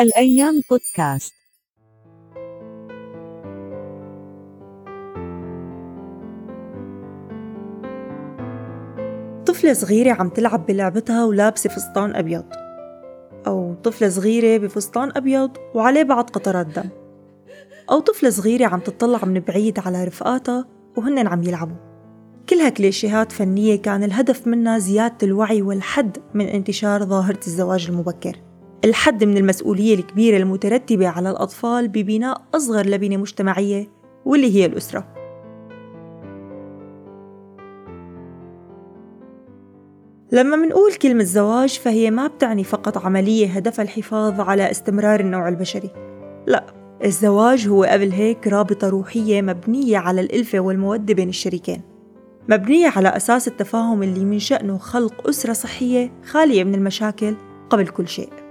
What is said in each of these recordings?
الأيام بودكاست. طفلة صغيرة عم تلعب بلعبتها ولابسة فستان أبيض. أو طفلة صغيرة بفستان أبيض وعليه بعض قطرات دم. أو طفلة صغيرة عم تطلع من بعيد على رفقاتها وهن عم يلعبوا. كلها كليشيهات فنية كان الهدف منها زيادة الوعي والحد من انتشار ظاهرة الزواج المبكر. الحد من المسؤولية الكبيرة المترتبة على الأطفال ببناء أصغر لبنة مجتمعية واللي هي الأسرة. لما منقول كلمة زواج فهي ما بتعني فقط عملية هدفها الحفاظ على استمرار النوع البشري. لا الزواج هو قبل هيك رابطة روحية مبنية على الألفة والمودة بين الشريكين. مبنية على أساس التفاهم اللي من شأنه خلق أسرة صحية خالية من المشاكل قبل كل شيء.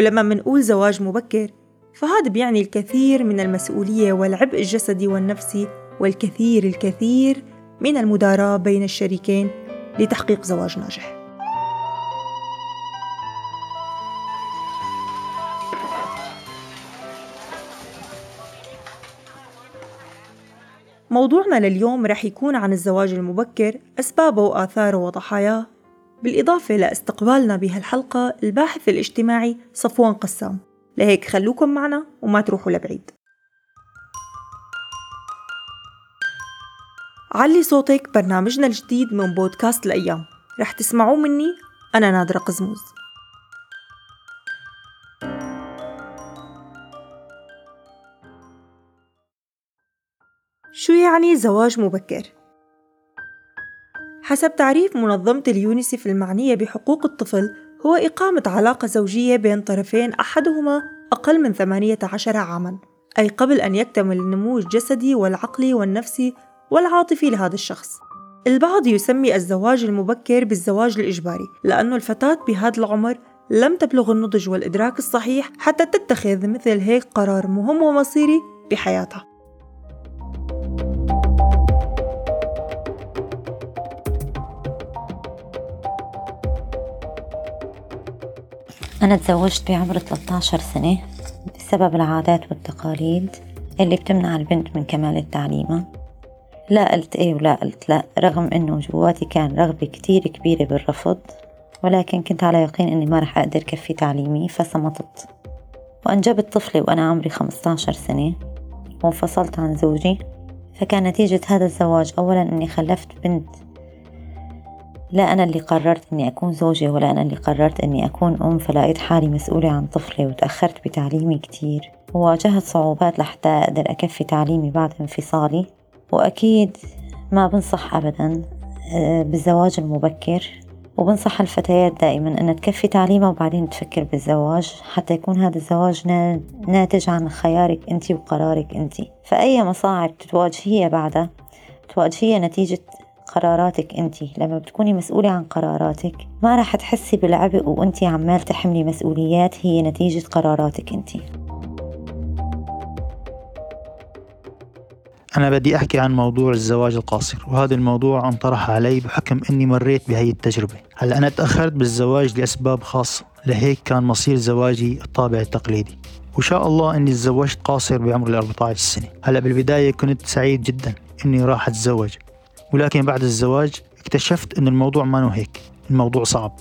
ولما منقول زواج مبكر فهذا بيعني الكثير من المسؤولية والعبء الجسدي والنفسي والكثير الكثير من المداراة بين الشريكين لتحقيق زواج ناجح. موضوعنا لليوم رح يكون عن الزواج المبكر أسبابه وآثاره وضحاياه بالإضافة لاستقبالنا بهالحلقة الباحث الاجتماعي صفوان قسام. لهيك خلوكم معنا وما تروحوا لبعيد. علي صوتك برنامجنا الجديد من بودكاست الأيام. رح تسمعوه مني أنا نادرة قزموز. شو يعني زواج مبكر؟ حسب تعريف منظمة اليونيسف المعنية بحقوق الطفل هو إقامة علاقة زوجية بين طرفين أحدهما أقل من 18 عاماً أي قبل أن يكتمل النمو الجسدي والعقلي والنفسي والعاطفي لهذا الشخص. البعض يسمي الزواج المبكر بالزواج الإجباري لأنه الفتاة بهذا العمر لم تبلغ النضج والإدراك الصحيح حتى تتخذ مثل هيك قرار مهم ومصيري بحياتها. أنا تزوجت بعمر 13 سنة بسبب العادات والتقاليد اللي بتمنع البنت من كمال تعليمها لا قلت إيه ولا قلت لا رغم إنه جواتي كان رغبة كتير كبيرة بالرفض ولكن كنت على يقين إني ما رح أقدر كفي تعليمي فصمتت. وأنجبت طفلة وأنا عمري 15 سنة وانفصلت عن زوجي فكان نتيجة هذا الزواج أولا إني خلفت بنت لا أنا اللي قررت إني أكون زوجة ولا أنا اللي قررت إني أكون أم فلقيت حالي مسؤولة عن طفلة وتأخرت بتعليمي كتير. وواجهت صعوبات لحتى أقدر أكفي تعليمي بعد انفصالي. وأكيد ما بنصح أبدا آه، بالزواج المبكر. وبنصح الفتيات دائما أن تكفي تعليمها وبعدين تفكر بالزواج. حتى يكون هذا الزواج ناتج عن خيارك أنت وقرارك أنت فأي مصاعب تتواجهيها بعدها تواجهيها نتيجة قراراتك أنت. لما بتكوني مسؤولة عن قراراتك ما راح تحسي بالعبء وأنت عمال تحملي مسؤوليات هي نتيجة قراراتك أنت. أنا بدي أحكي عن موضوع الزواج القاصر وهذا الموضوع انطرح علي بحكم أني مريت بهي التجربة. هلأ أنا تأخرت بالزواج لأسباب خاصة لهيك كان مصير زواجي الطابع التقليدي. وشاء الله أني تزوجت قاصر بعمر ال 14 سنة. هلأ بالبداية كنت سعيد جدا أني راح أتزوج. ولكن بعد الزواج اكتشفت أن الموضوع ما هيك. الموضوع صعب.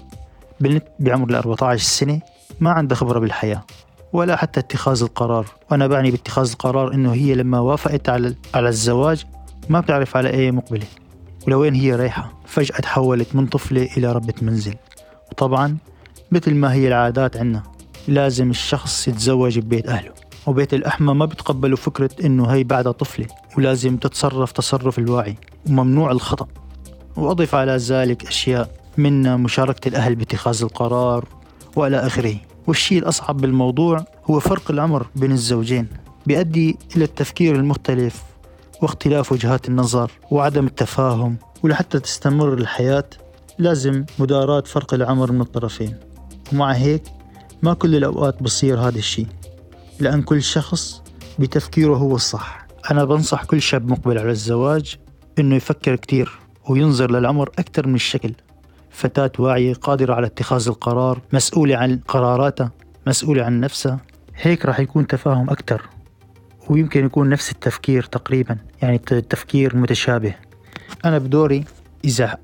بنت بعمر ال 14 سنة ما عندها خبرة بالحياة ولا حتى اتخاذ القرار. وأنا بعني باتخاذ القرار أنه هي لما وافقت على, على الزواج ما بتعرف على أي مقبلة. ولوين هي رايحة؟ فجأة تحولت من طفلة إلى ربة منزل. وطبعا مثل ما هي العادات عنا لازم الشخص يتزوج ببيت أهله. وبيت الأحمى ما بتقبلوا فكرة إنه هي بعدها طفلة ولازم تتصرف تصرف الواعي وممنوع الخطأ. وأضف على ذلك أشياء من مشاركة الأهل باتخاذ القرار وإلى آخره. والشيء الأصعب بالموضوع هو فرق العمر بين الزوجين بيؤدي إلى التفكير المختلف واختلاف وجهات النظر وعدم التفاهم. ولحتى تستمر الحياة لازم مداراة فرق العمر من الطرفين. ومع هيك ما كل الأوقات بصير هذا الشيء. لأن كل شخص بتفكيره هو الصح. أنا بنصح كل شاب مقبل على الزواج إنه يفكر كتير وينظر للعمر أكثر من الشكل. فتاة واعية قادرة على اتخاذ القرار مسؤولة عن قراراتها مسؤولة عن نفسها. هيك راح يكون تفاهم أكثر ويمكن يكون نفس التفكير تقريبا يعني التفكير متشابه. أنا بدوري إذا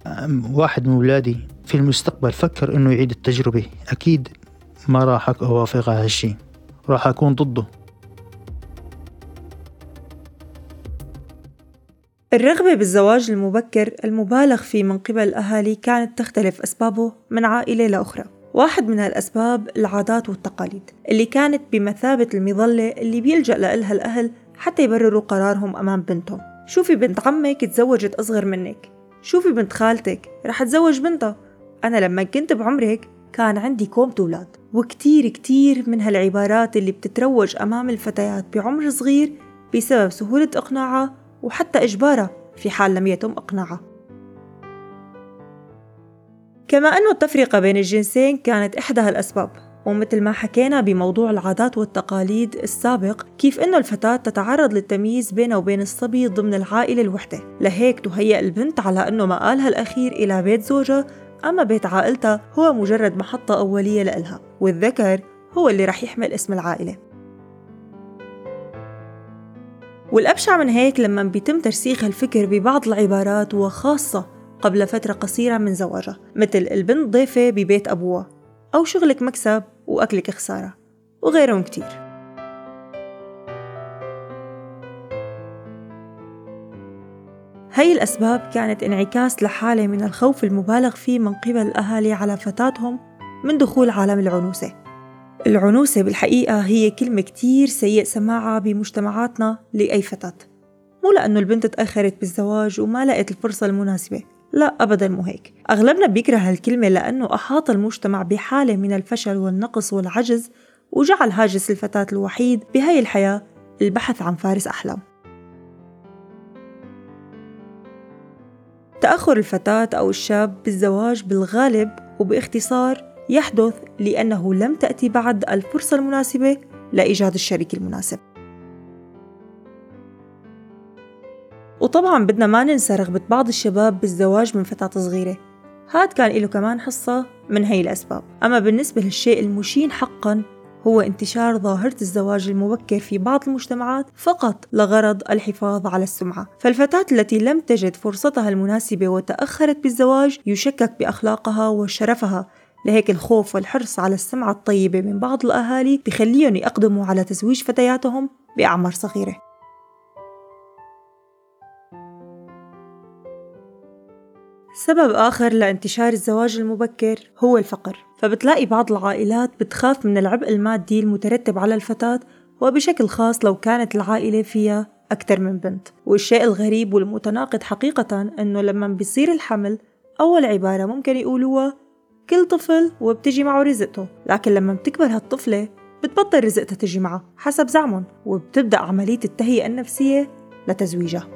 واحد من أولادي في المستقبل فكر إنه يعيد التجربة أكيد ما راح أوافق على هالشي. راح أكون ضده. الرغبة بالزواج المبكر المبالغ فيه من قبل الأهالي كانت تختلف أسبابه من عائلة لأخرى واحد من هالأسباب العادات والتقاليد اللي كانت بمثابة المظلة اللي بيلجأ لها الأهل حتى يبرروا قرارهم أمام بنتهم. شوفي بنت عمك تزوجت أصغر منك. شوفي بنت خالتك رح تزوج بنتها. أنا لما كنت بعمرك كان عندي كومة أولاد وكتير كتير من هالعبارات اللي بتتروج أمام الفتيات بعمر صغير بسبب سهولة إقناعها وحتى إجبارها في حال لم يتم إقناعها. كما أنه التفرقة بين الجنسين كانت إحدى هالأسباب ومثل ما حكينا بموضوع العادات والتقاليد السابق كيف أنه الفتاة تتعرض للتمييز بينه وبين الصبي ضمن العائلة الوحدة. لهيك تهيأ البنت على أنه مآلها الأخير إلى بيت زوجها أما بيت عائلتها هو مجرد محطة أولية لإلها والذكر هو اللي رح يحمل اسم العائلة. والأبشع من هيك لما بيتم ترسيخ الفكر ببعض العبارات وخاصة قبل فترة قصيرة من زواجها مثل البنت ضيفة ببيت أبوها أو شغلك مكسب وأكلك خسارة وغيرهم كتير. هاي الأسباب كانت انعكاس لحالة من الخوف المبالغ فيه من قبل الأهالي على فتاتهم من دخول عالم العنوسة. العنوسة بالحقيقة هي كلمة كتير سيء سماعها بمجتمعاتنا لأي فتاة. مو لأنه البنت تأخرت بالزواج وما لقت الفرصة المناسبة. لا أبدا مو هيك. أغلبنا بيكره هالكلمة لأنه أحاط المجتمع بحالة من الفشل والنقص والعجز وجعل هاجس الفتاة الوحيد بهاي الحياة البحث عن فارس أحلام. تأخر الفتاة أو الشاب بالزواج بالغالب وباختصار يحدث لأنه لم تأتي بعد الفرصة المناسبة لإيجاد الشريك المناسب. وطبعا بدنا ما ننسى رغبة بعض الشباب بالزواج من فتاة صغيرة. هاد كان له كمان حصة من هي الأسباب. أما بالنسبة للشيء المشين حقا هو انتشار ظاهرة الزواج المبكر في بعض المجتمعات فقط لغرض الحفاظ على السمعة. فالفتاة التي لم تجد فرصتها المناسبة وتأخرت بالزواج يشكك بأخلاقها وشرفها. لهيك الخوف والحرص على السمعة الطيبة من بعض الأهالي بخليهم يقدموا على تزويج فتياتهم بأعمار صغيرة. سبب آخر لانتشار الزواج المبكر هو الفقر. فبتلاقي بعض العائلات بتخاف من العبء المادي المترتب على الفتاة وبشكل خاص لو كانت العائلة فيها أكثر من بنت. والشيء الغريب والمتناقض حقيقة أنه لما بيصير الحمل أول عبارة ممكن يقولوها كل طفل وبتجي معه رزقته. لكن لما بتكبر هالطفلة بتبطل رزقتها تجي معها حسب زعمهم وبتبدأ عملية التهيئة النفسية لتزويجها.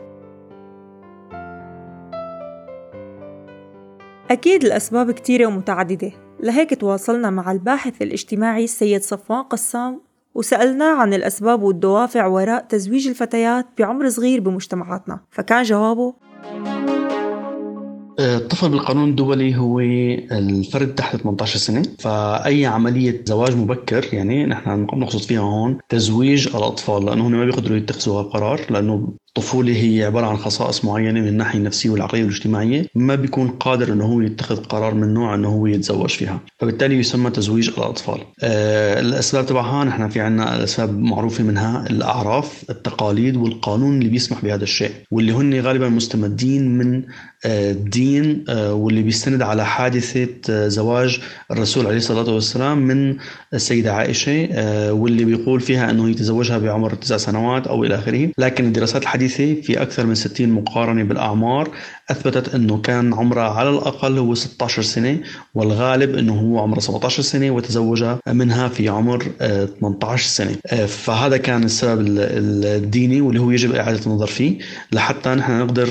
أكيد الأسباب كتيرة ومتعددة. لهيك تواصلنا مع الباحث الاجتماعي السيد صفوان قسام وسألناه عن الأسباب والدوافع وراء تزويج الفتيات بعمر صغير بمجتمعاتنا. فكان جوابه الطفل بالقانون الدولي هو الفرد تحت 18 سنة. فأي عملية زواج مبكر يعني نحن نقصد فيها هون تزويج الأطفال لأنه هم ما بيقدروا يتخذوا هالقرار لأنه الطفولة هي عبارة عن خصائص معينة من الناحية النفسية والعقلية والاجتماعية ما بيكون قادر إنه هو يتخذ قرار من نوع إنه هو يتزوج فيها. فبالتالي يسمى تزويج الأطفال. آه الأسباب تبعها نحن في عنا الأسباب معروفة منها الأعراف التقاليد والقانون اللي بيسمح بهذا الشيء واللي هن غالبا مستمدين من الدين آه واللي بيستند على حادثة آه زواج الرسول عليه الصلاة والسلام من السيدة عائشة آه، واللي بيقول فيها أنه يتزوجها بعمر تسع سنوات أو إلى آخره. لكن الدراسات الحديثة في أكثر من 60 مقارنة بالأعمار أثبتت أنه كان عمرها على الأقل هو 16 سنة والغالب أنه هو عمره 17 سنة وتزوجها منها في عمر 18 آه، سنة. آه، فهذا كان السبب الديني واللي هو يجب إعادة النظر فيه. لحتى نحن نقدر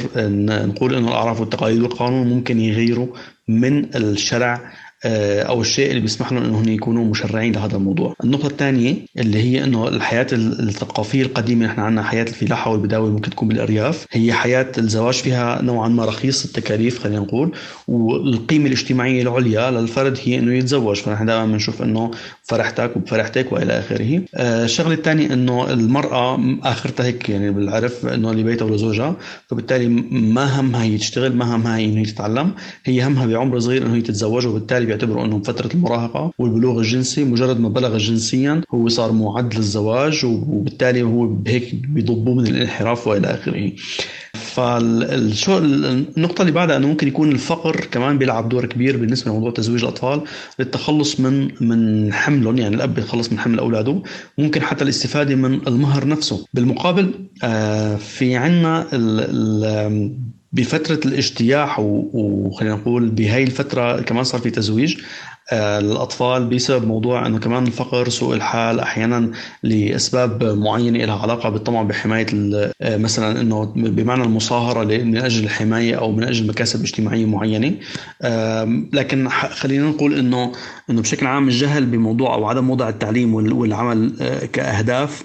نقول أنه الأعراف والتقاليد والقانون ممكن يغيروا من الشرع أو الشيء اللي بيسمح لهم إنهم يكونوا مشرعين لهذا الموضوع. النقطة الثانية اللي هي إنه الحياة الثقافية القديمة نحن عندنا حياة الفلاحة والبداوي ممكن تكون بالأرياف هي حياة الزواج فيها نوعا ما رخيص التكاليف خلينا نقول والقيمة الاجتماعية العليا للفرد هي إنه يتزوج. فنحن دائما بنشوف إنه فرحتك وبفرحتك وإلى آخره. الشغلة الثانية إنه المرأة آخرتها هيك يعني بالعرف إنه لبيتها ولزوجها. فبالتالي ما همها هي تشتغل ما همها هي إنه تتعلم هي همها بعمر صغير إنه هي تتزوج وبالتالي بيعتبروا انه فترة المراهقة والبلوغ الجنسي مجرد ما بلغ جنسيا هو صار معد للزواج وبالتالي هو بهيك بيضبوه من الانحراف وإلى آخره. فالشو النقطة اللي بعدها إنه ممكن يكون الفقر كمان بيلعب دور كبير بالنسبة لموضوع تزويج الأطفال للتخلص من من حملهم يعني الأب بيتخلص من حمل أولاده ممكن حتى الاستفادة من المهر نفسه. بالمقابل آه، في عنا بفترة الاجتياح وخلينا نقول بهاي الفترة كمان صار في تزويج الاطفال بسبب موضوع إنه كمان الفقر سوء الحال أحيانا لأسباب معينة لها علاقة بالطمع بحماية مثلا إنه بمعنى المصاهرة من أجل الحماية أو من أجل مكاسب اجتماعية معينة. لكن خلينا نقول إنه إنه بشكل عام الجهل بموضوع أو عدم وضع التعليم والعمل آه، كأهداف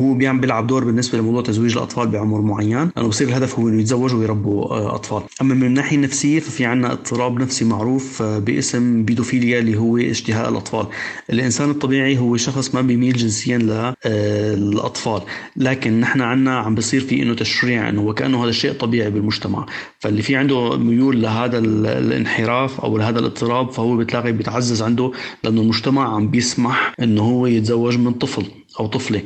هو بيعمل بيلعب دور بالنسبة لموضوع تزويج الأطفال بعمر معين. لأنه بصير الهدف هو إنه يتزوجوا ويربوا آه، أطفال. أما من الناحية النفسية ففي عندنا اضطراب نفسي معروف آه، باسم البيدوفيليا اللي هو اشتهاء الأطفال. الإنسان الطبيعي هو شخص ما بيميل جنسيا للاطفال آه، لكن نحن عنا عم بصير في إنه تشريع إنه وكأنه هذا شيء طبيعي بالمجتمع. فاللي في عنده ميول لهذا الانحراف أو لهذا الاضطراب فهو بتلاقي بيتعزز عنده لأنه المجتمع عم بيسمح إنه هو يتزوج من طفل أو طفلة.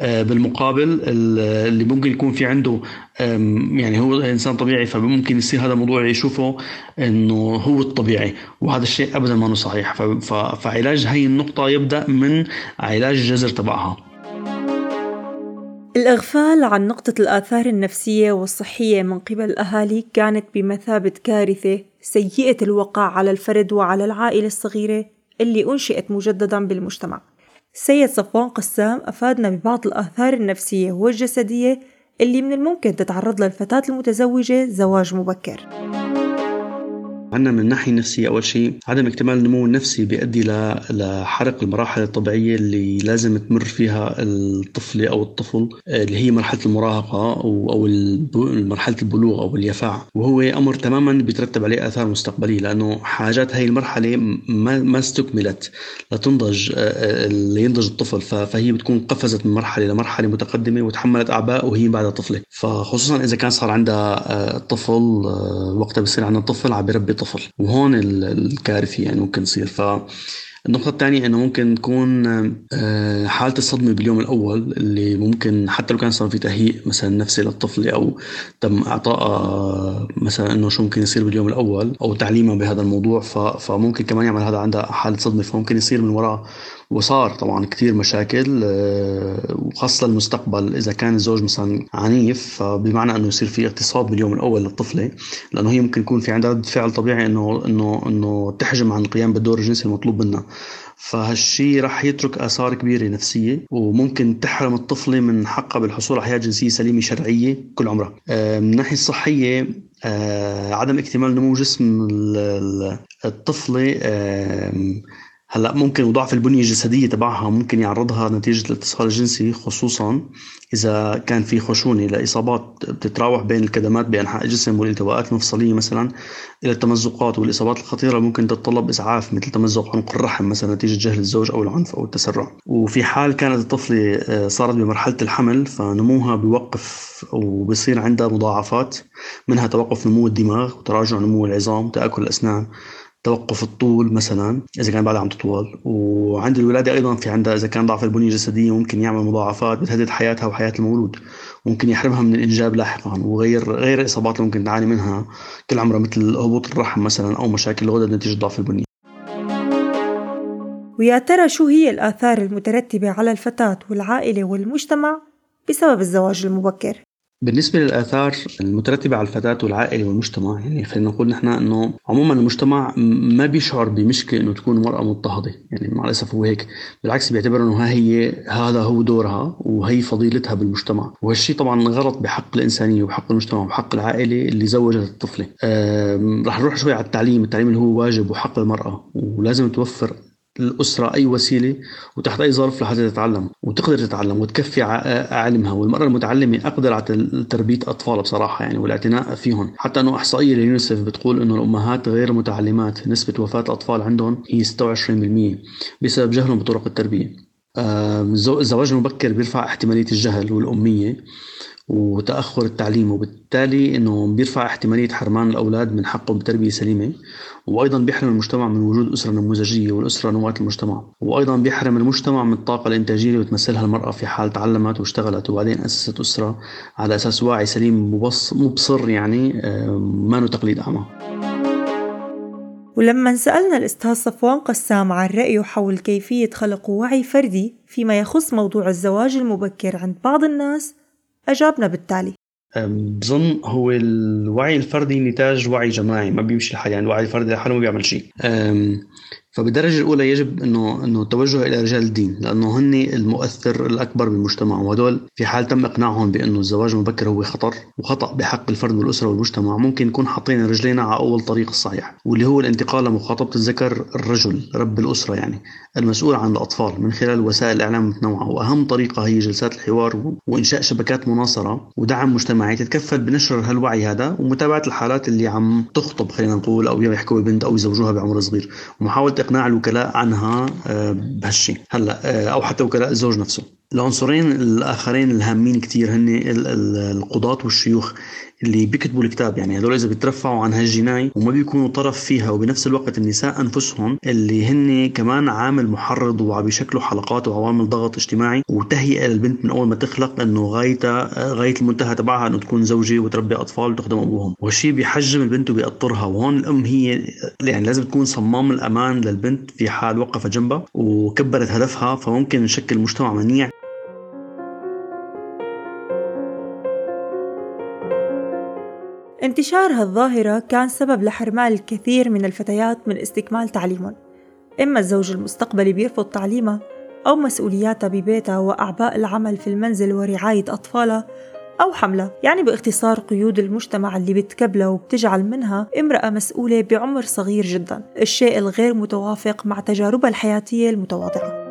آه، بالمقابل اللي ممكن يكون في عنده يعني هو إنسان طبيعي فممكن يصير هذا الموضوع يشوفه إنه هو الطبيعي وهذا الشيء ابدا ما صحيح. فعلاج هي النقطة يبدأ من علاج الجذر تبعها. الإغفال عن نقطة الآثار النفسية والصحية من قبل الأهالي كانت بمثابة كارثة سيئة الوقع على الفرد وعلى العائلة الصغيرة اللي أنشئت مجددا بالمجتمع. سيد صفوان قسام أفادنا ببعض الآثار النفسية والجسدية اللي من الممكن تتعرض لها الفتاة المتزوجة زواج مبكر. عندنا من الناحية النفسية أول شيء عدم اكتمال النمو النفسي بيؤدي لحرق المراحل الطبيعية اللي لازم تمر فيها الطفلة أو الطفل اللي هي مرحلة المراهقة أو مرحلة البلوغ أو اليفاع. وهو أمر تماما بيترتب عليه آثار مستقبلية لأنه حاجات هاي المرحلة ما ما استكملت لتنضج اللي ينضج الطفل. فهي بتكون قفزت من مرحلة لمرحلة متقدمة وتحملت أعباء وهي بعدها طفلة. فخصوصا إذا كان صار عندها طفل وقتها بصير عندنا طفل عم بيربي طفل وهون الكارثة يعني ممكن تصير. ف النقطة الثانية إنه ممكن تكون آه، حالة الصدمة باليوم الأول اللي ممكن حتى لو كان صار في تهيئ مثلا نفسي للطفلة أو تم اعطائها مثلا إنه شو ممكن يصير باليوم الأول أو تعليمها بهذا الموضوع فممكن كمان يعمل هذا عندها حالة صدمة فممكن يصير من وراء وصار طبعا كثير مشاكل آه، وخاصة المستقبل. إذا كان الزوج مثلا عنيف فبمعنى أنه يصير في اغتصاب باليوم الأول للطفلة لأنه هي ممكن يكون في عندها رد فعل طبيعي أنه أنه أنه تحجم عن القيام بالدور الجنسي المطلوب منها. فهالشي رح يترك آثار كبيرة نفسية وممكن تحرم الطفلة من حقها بالحصول على حياة جنسية سليمة شرعية كل عمرها. آه، من الناحية الصحية آه، عدم اكتمال نمو جسم الطفلة هلأ ممكن وضعف البنية الجسدية تبعها ممكن يعرضها نتيجة الاتصال الجنسي خصوصا إذا كان في خشونة لإصابات بتتراوح بين الكدمات بأنحاء الجسم والالتواءات المفصلية مثلا إلى التمزقات والإصابات الخطيرة ممكن تتطلب اسعاف مثل تمزق عنق الرحم مثلا نتيجة جهل الزوج أو العنف أو التسرع. وفي حال كانت الطفلة آه، صارت بمرحلة الحمل فنموها بيوقف وبصير عندها مضاعفات منها توقف نمو الدماغ وتراجع نمو العظام تأكل الأسنان توقف الطول مثلا إذا كان بعدها عم تطول. وعند الولادة أيضا في عندها إذا كان ضعف البنية الجسدية ممكن يعمل مضاعفات بتهدد حياتها وحياة المولود. ممكن يحرمها من الإنجاب لاحقا وغير غير الاصابات اللي ممكن تعاني منها كل عمرها مثل هبوط الرحم مثلا أو مشاكل الغدد نتيجة ضعف البنية. ويا ترى شو هي الآثار المترتبة على الفتاة والعائلة والمجتمع بسبب الزواج المبكر؟ بالنسبة للآثار المترتبة على الفتاة والعائلة والمجتمع يعني خلينا نقول نحن أنه عموما المجتمع ما بيشعر بمشكلة أنه تكون المرأة مضطهدة يعني مع الأسف هو هيك. بالعكس بيعتبر أنه ها هي هذا هو دورها وهي فضيلتها بالمجتمع. وهالشيء طبعا غلط بحق الإنسانية وبحق المجتمع وبحق العائلة اللي زوجت الطفلة. رح نروح شوي على التعليم. التعليم اللي هو واجب وحق المرأة ولازم توفر الأسرة أي وسيلة وتحت أي ظرف لحتى تتعلم وتقدر تتعلم وتكفي علمها والمرأة المتعلمة أقدر على تربية أطفال بصراحة يعني والاعتناء فيهم. حتى أنه إحصائية ليونيسف بتقول أنه الأمهات غير المتعلمات نسبة وفاة الأطفال عندهم هي 26% بسبب جهلهم بطرق التربية. الزواج المبكر بيرفع احتمالية الجهل والأمية. وتأخر التعليم وبالتالي انه بيرفع احتمالية حرمان الأولاد من حقهم بتربية سليمة. وأيضا بيحرم المجتمع من وجود أسرة نموذجية والأسرة نواة المجتمع. وأيضا بيحرم المجتمع من الطاقة الإنتاجية اللي بتمثلها المرأة في حال تعلمت واشتغلت. وبعدين أسست أسرة على أساس واعي سليم مبصر يعني آه، ما تقليد أعمى. ولما سألنا الأستاذ صفوان قسام عن رأيه حول كيفية خلق وعي فردي فيما يخص موضوع الزواج المبكر عند بعض الناس أجابنا بالتالي. بظن هو الوعي الفردي نتاج وعي جماعي ما بيمشي لحاله يعني الوعي الفردي لحاله ما بيعمل شيء. فبالدرجة الأولى يجب أنه أنه التوجه إلى رجال الدين لأنه هن المؤثر الأكبر بالمجتمع وهدول في حال تم إقناعهم بأنه الزواج المبكر هو خطر وخطأ بحق الفرد والأسرة والمجتمع ممكن نكون حاطين رجلينا على أول طريق الصحيح واللي هو الانتقال لمخاطبة الذكر الرجل رب الأسرة يعني المسؤول عن الأطفال من خلال وسائل الإعلام المتنوعة وأهم طريقة هي جلسات الحوار وإنشاء شبكات مناصرة ودعم مجتمعي تتكفل بنشر هالوعي هذا ومتابعة الحالات اللي عم تخطب خلينا نقول أو يحكوا بنت أو يزوجوها بعمر صغير. ومحاولة إقناع الوكلاء عنها آه، بهالشيء هلا آه، أو حتى وكلاء الزوج نفسه. العنصرين الآخرين الهامين كتير هن القضاة والشيوخ. اللي بيكتبوا الكتاب. يعني هذول إذا بيترفعوا عن هالجناي وما بيكونوا طرف فيها وبنفس الوقت النساء أنفسهم اللي هن كمان عامل محرض وعم بيشكلوا حلقات وعوامل ضغط اجتماعي وتهيئة للبنت من أول ما تخلق إنه غايتها غاية المنتهى تبعها إنه تكون زوجة وتربي أطفال وتخدم أبوهم. وهالشيء بيحجم البنت وبيأطرها وهون الأم هي يعني لازم تكون صمام الأمان للبنت في حال وقفت جنبها وكبرت هدفها فممكن نشكل مجتمع منيع. انتشار هالظاهرة كان سبب لحرمان الكثير من الفتيات من استكمال تعليمهم. إما الزوج المستقبلي بيرفض تعليمها أو مسؤولياتها ببيتها وأعباء العمل في المنزل ورعاية أطفالها أو حملة. يعني باختصار قيود المجتمع اللي بتكبلها وبتجعل منها امرأة مسؤولة بعمر صغير جدا. الشيء الغير متوافق مع تجاربها الحياتية المتواضعة.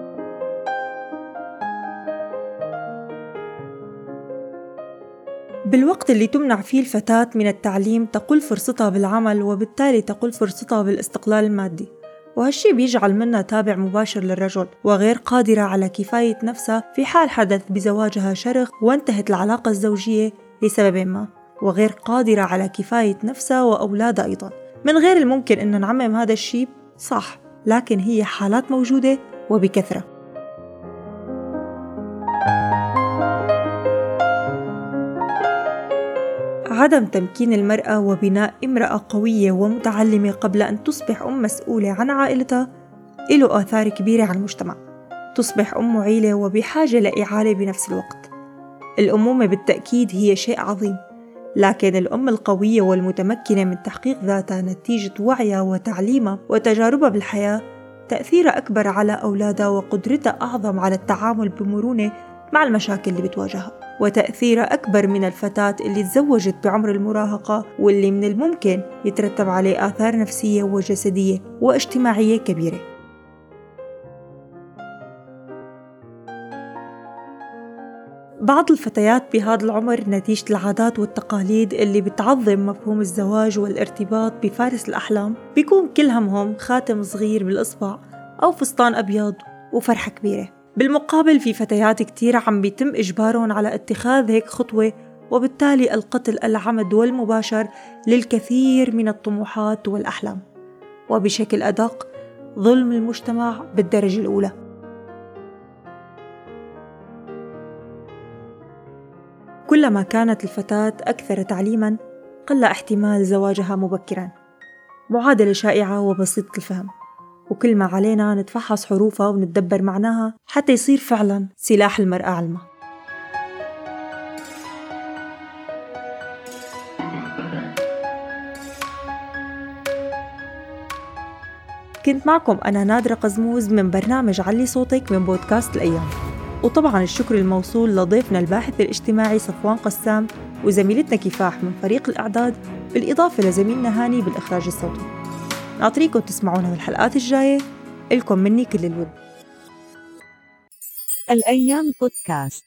بالوقت اللي تمنع فيه الفتاة من التعليم تقل فرصتها بالعمل وبالتالي تقل فرصتها بالاستقلال المادي. وهالشي بيجعل منها تابع مباشر للرجل وغير قادرة على كفاية نفسها في حال حدث بزواجها شرخ وانتهت العلاقة الزوجية لسبب ما. وغير قادرة على كفاية نفسها وأولادها أيضا. من غير الممكن أن نعمم هذا الشيء صح لكن هي حالات موجودة وبكثرة. عدم تمكين المرأة وبناء امرأة قوية ومتعلمة قبل أن تصبح أم مسؤولة عن عائلتها له آثار كبيرة على المجتمع. تصبح أم عيلة وبحاجة لإعالة بنفس الوقت. الأمومة بالتأكيد هي شيء عظيم لكن الأم القوية والمتمكنة من تحقيق ذاتها نتيجة وعيها وتعليمها وتجاربها بالحياة تأثيرها أكبر على أولادها وقدرتها أعظم على التعامل بمرونة مع المشاكل اللي بتواجهها وتأثيرها أكبر من الفتاة اللي تزوجت بعمر المراهقة واللي من الممكن يترتب عليه آثار نفسية وجسدية واجتماعية كبيرة. بعض الفتيات بهذا العمر نتيجة العادات والتقاليد اللي بتعظم مفهوم الزواج والارتباط بفارس الأحلام بيكون كل همهم خاتم صغير بالإصبع أو فستان أبيض وفرحة كبيرة. بالمقابل في فتيات كتير عم بيتم إجبارهم على اتخاذ هيك خطوة وبالتالي القتل العمد والمباشر للكثير من الطموحات والأحلام. وبشكل أدق ظلم المجتمع بالدرجة الأولى. كلما كانت الفتاة أكثر تعليما قل احتمال زواجها مبكرا. معادلة شائعة وبسيطة الفهم. وكل ما علينا نتفحص حروفها ونتدبر معناها حتى يصير فعلا سلاح المرأة علمة كنت معكم أنا نادرة قزموز من برنامج علي صوتك من بودكاست الأيام. وطبعا الشكر الموصول لضيفنا الباحث الاجتماعي صفوان قسام وزميلتنا كفاح من فريق الأعداد بالإضافة لزميلنا هاني بالإخراج الصوتي. ناطريكم تسمعونا بالحلقات الجاية. لكم مني كل الود. الأيام بودكاست.